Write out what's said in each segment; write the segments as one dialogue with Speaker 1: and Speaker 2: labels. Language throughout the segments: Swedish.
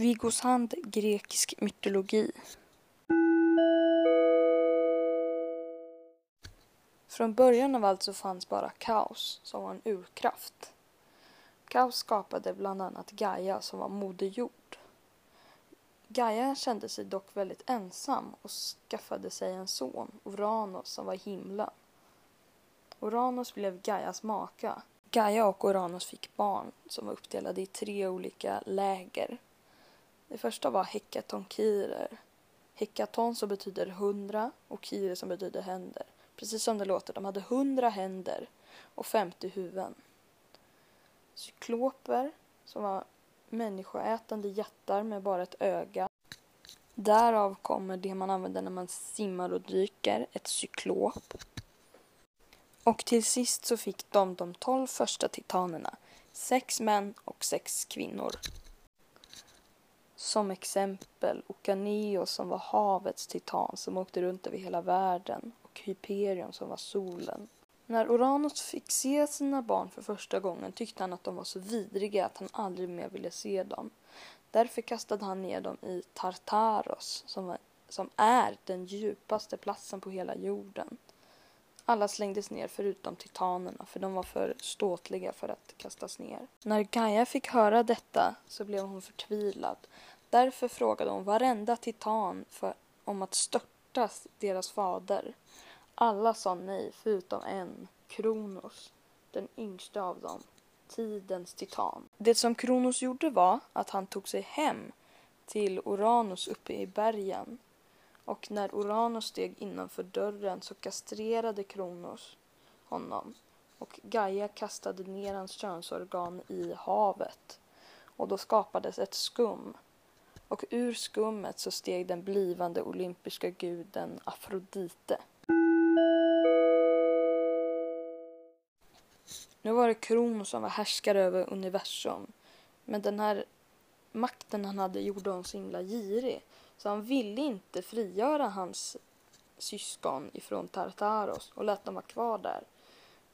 Speaker 1: Vigosand grekisk mytologi Från början av allt så fanns bara kaos, som var en urkraft. Kaos skapade bland annat Gaia, som var moder jord. Gaia kände sig dock väldigt ensam och skaffade sig en son, Oranos, som var i himlen. Oranos blev Gaias maka. Gaia och Oranos fick barn som var uppdelade i tre olika läger. Det första var hekatonkirer. Hekaton som betyder hundra och kirer som betyder händer. Precis som det låter, de hade hundra händer och femtio huvuden. Cykloper som var människoätande jättar med bara ett öga. Därav kommer det man använder när man simmar och dyker, ett cyklop. Och till sist så fick de de tolv första titanerna, sex män och sex kvinnor. Som exempel Okaneos som var havets titan som åkte runt över hela världen och Hyperion som var solen. När Oranos fick se sina barn för första gången tyckte han att de var så vidriga att han aldrig mer ville se dem. Därför kastade han ner dem i Tartaros som, var, som är den djupaste platsen på hela jorden. Alla slängdes ner förutom titanerna för de var för ståtliga för att kastas ner. När Gaia fick höra detta så blev hon förtvivlad. Därför frågade hon varenda titan för, om att störta deras fader. Alla sa nej förutom en, Kronos, den yngste av dem, tidens titan. Det som Kronos gjorde var att han tog sig hem till Uranus uppe i bergen och när Uranus steg innanför dörren så kastrerade Kronos honom och Gaia kastade ner hans könsorgan i havet och då skapades ett skum och ur skummet så steg den blivande olympiska guden Afrodite. Nu var det Kronos som var härskare över universum. Men den här makten han hade gjorde honom så himla girig. Så han ville inte frigöra hans syskon ifrån Tartaros och lät dem vara kvar där.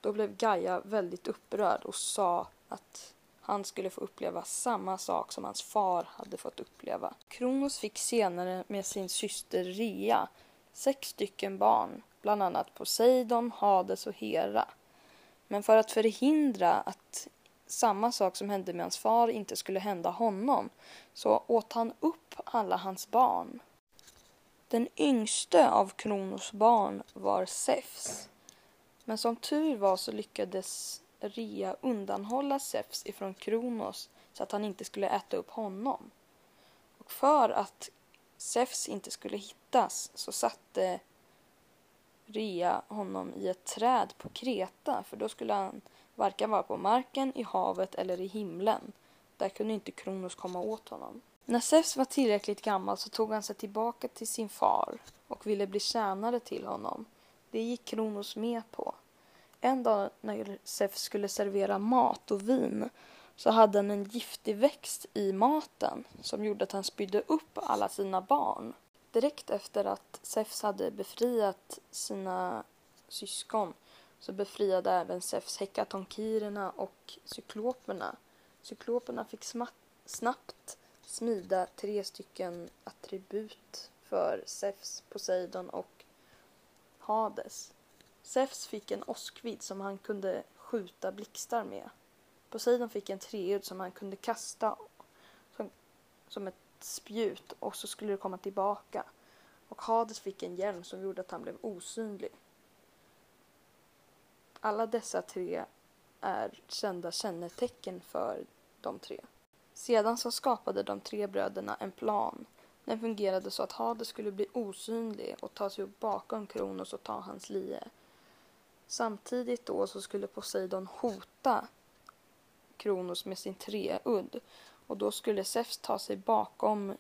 Speaker 1: Då blev Gaia väldigt upprörd och sa att han skulle få uppleva samma sak som hans far hade fått uppleva. Kronos fick senare med sin syster Rea sex stycken barn, bland annat Poseidon, Hades och Hera. Men för att förhindra att samma sak som hände med hans far inte skulle hända honom så åt han upp alla hans barn. Den yngste av Kronos barn var Zeus. Men som tur var så lyckades Rea undanhålla Zeus ifrån Kronos så att han inte skulle äta upp honom. Och för att Zeus inte skulle hittas så satte Rea honom i ett träd på Kreta för då skulle han varken vara på marken, i havet eller i himlen. Där kunde inte Kronos komma åt honom. När Zeus var tillräckligt gammal så tog han sig tillbaka till sin far och ville bli tjänare till honom. Det gick Kronos med på. En dag när Zeus skulle servera mat och vin så hade han en giftig växt i maten som gjorde att han spydde upp alla sina barn. Direkt efter att Zeus hade befriat sina syskon så befriade även Zeus hekatonkirerna och cykloperna. Cykloperna fick snabbt smida tre stycken attribut för Zeus, Poseidon och Hades. Zeus fick en åskvidd som han kunde skjuta blixtar med. Poseidon fick en treudd som han kunde kasta som, som ett spjut och så skulle det komma tillbaka. Och Hades fick en hjälm som gjorde att han blev osynlig. Alla dessa tre är kända kännetecken för de tre. Sedan så skapade de tre bröderna en plan. Den fungerade så att Hades skulle bli osynlig och ta sig upp bakom Kronos och ta hans lie. Samtidigt då så skulle Poseidon hota Kronos med sin treudd och då skulle Zeus ta sig bakom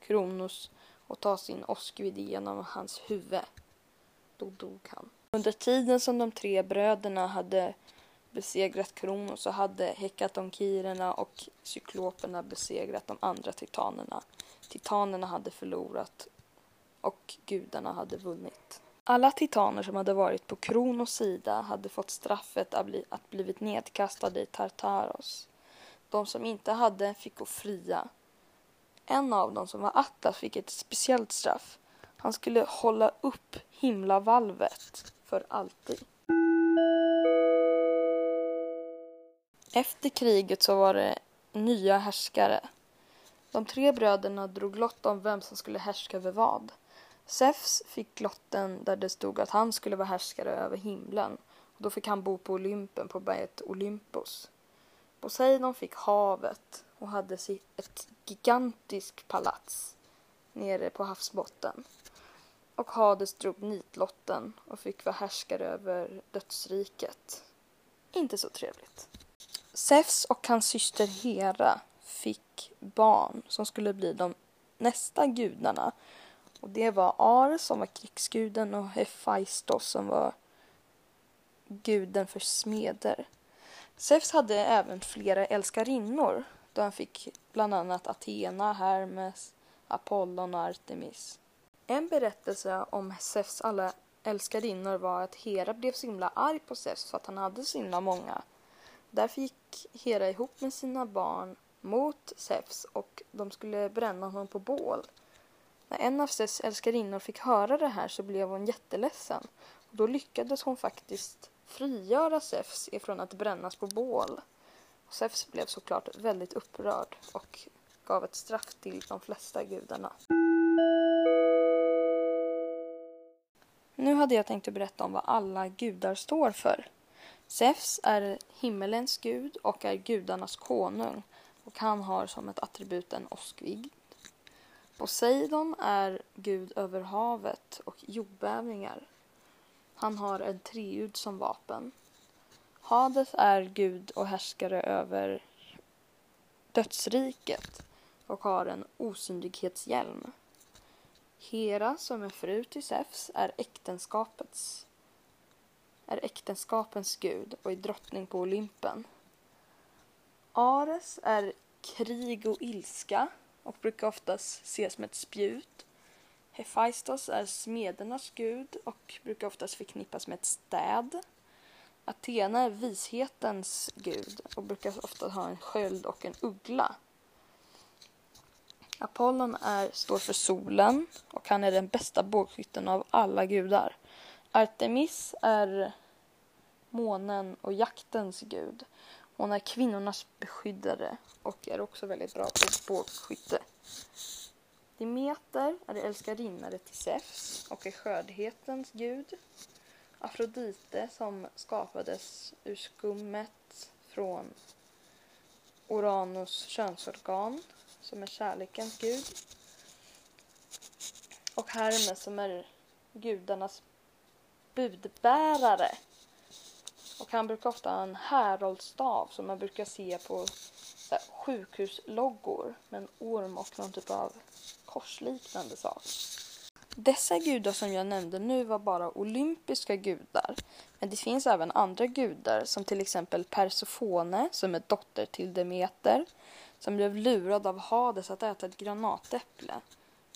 Speaker 1: Kronos och ta sin åskvid genom hans huvud. Då dog han. Under tiden som de tre bröderna hade besegrat Kronos så hade hekatonkirerna och cykloperna besegrat de andra titanerna. Titanerna hade förlorat och gudarna hade vunnit. Alla titaner som hade varit på Kronos sida hade fått straffet att, bli, att blivit nedkastade i Tartaros. De som inte hade fick gå fria. En av dem som var Atlas fick ett speciellt straff. Han skulle hålla upp himlavalvet för alltid. Efter kriget så var det nya härskare. De tre bröderna drog lott om vem som skulle härska över vad. Zeus fick lotten där det stod att han skulle vara härskare över himlen. Då fick han bo på Olympen på berget Olympos. Poseidon fick havet och hade ett gigantiskt palats nere på havsbotten. Och Hades drog nitlotten och fick vara härskare över dödsriket. Inte så trevligt. Zeus och hans syster Hera fick barn som skulle bli de nästa gudarna. Och det var Ares som var krigsguden och Hephaistos som var guden för smeder. Zeus hade även flera älskarinnor då han fick bland annat Athena, Hermes, Apollon och Artemis. En berättelse om Zeus alla älskarinnor var att Hera blev så himla arg på Zeus för att han hade så himla många. Därför gick Hera ihop med sina barn mot Zeus och de skulle bränna honom på bål. När en av Zeus älskarinnor fick höra det här så blev hon jätteledsen. Och då lyckades hon faktiskt frigöra Zeus ifrån att brännas på bål. Zeus blev såklart väldigt upprörd och gav ett straff till de flesta gudarna. Nu hade jag tänkt att berätta om vad alla gudar står för. Zeus är himmelens gud och är gudarnas konung och han har som ett attribut en åskvigd. Poseidon är gud över havet och jordbävningar. Han har en treud som vapen. Hades är gud och härskare över dödsriket och har en osynlighetshjälm. Hera, som är fru till Zeus, är äktenskapets är äktenskapens gud och är drottning på Olympen. Ares är krig och ilska och brukar oftast ses som ett spjut. Hephaistos är smedernas gud och brukar oftast förknippas med ett städ. Athena är vishetens gud och brukar ofta ha en sköld och en uggla. Apollon är, står för solen och han är den bästa bågskytten av alla gudar. Artemis är månen och jaktens gud. Hon är kvinnornas beskyddare och är också väldigt bra på bågskytte. Demeter är älskarinnare till Zeus och är skördhetens gud. Afrodite som skapades ur skummet från Uranus könsorgan som är kärlekens gud. Och Hermes som är gudarnas budbärare. Och han brukar ofta ha en häroldstav som man brukar se på sjukhusloggor med en orm och någon typ av korsliknande sak. Dessa gudar som jag nämnde nu var bara olympiska gudar. Men det finns även andra gudar som till exempel Persefone som är dotter till Demeter som blev lurad av Hades att äta ett granatäpple.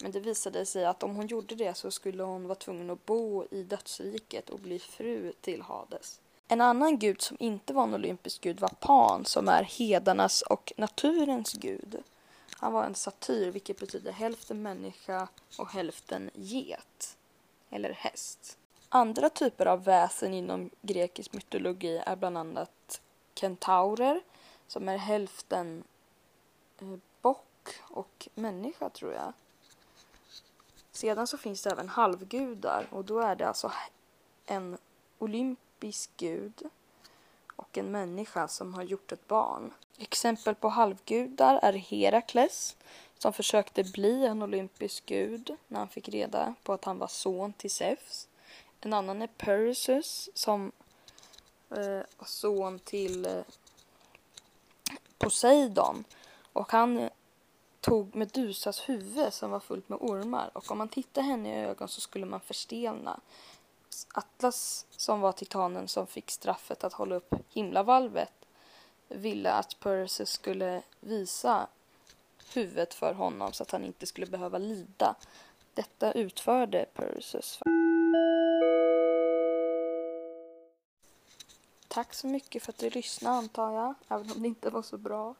Speaker 1: Men det visade sig att om hon gjorde det så skulle hon vara tvungen att bo i dödsriket och bli fru till Hades. En annan gud som inte var en olympisk gud var Pan som är hedarnas och naturens gud. Han var en satyr vilket betyder hälften människa och hälften get. Eller häst. Andra typer av väsen inom grekisk mytologi är bland annat kentaurer som är hälften eh, bock och människa tror jag. Sedan så finns det även halvgudar och då är det alltså en olympisk gud och en människa som har gjort ett barn. Exempel på halvgudar är Herakles som försökte bli en olympisk gud när han fick reda på att han var son till Zeus. En annan är Perseus som eh, son till eh, Poseidon och han tog Medusas huvud som var fullt med ormar och om man tittade henne i ögonen så skulle man förstelna. Atlas som var titanen som fick straffet att hålla upp himlavalvet ville att Perseus skulle visa huvudet för honom så att han inte skulle behöva lida. Detta utförde Perseus. Tack så mycket för att du lyssnade antar jag, även om det inte var så bra.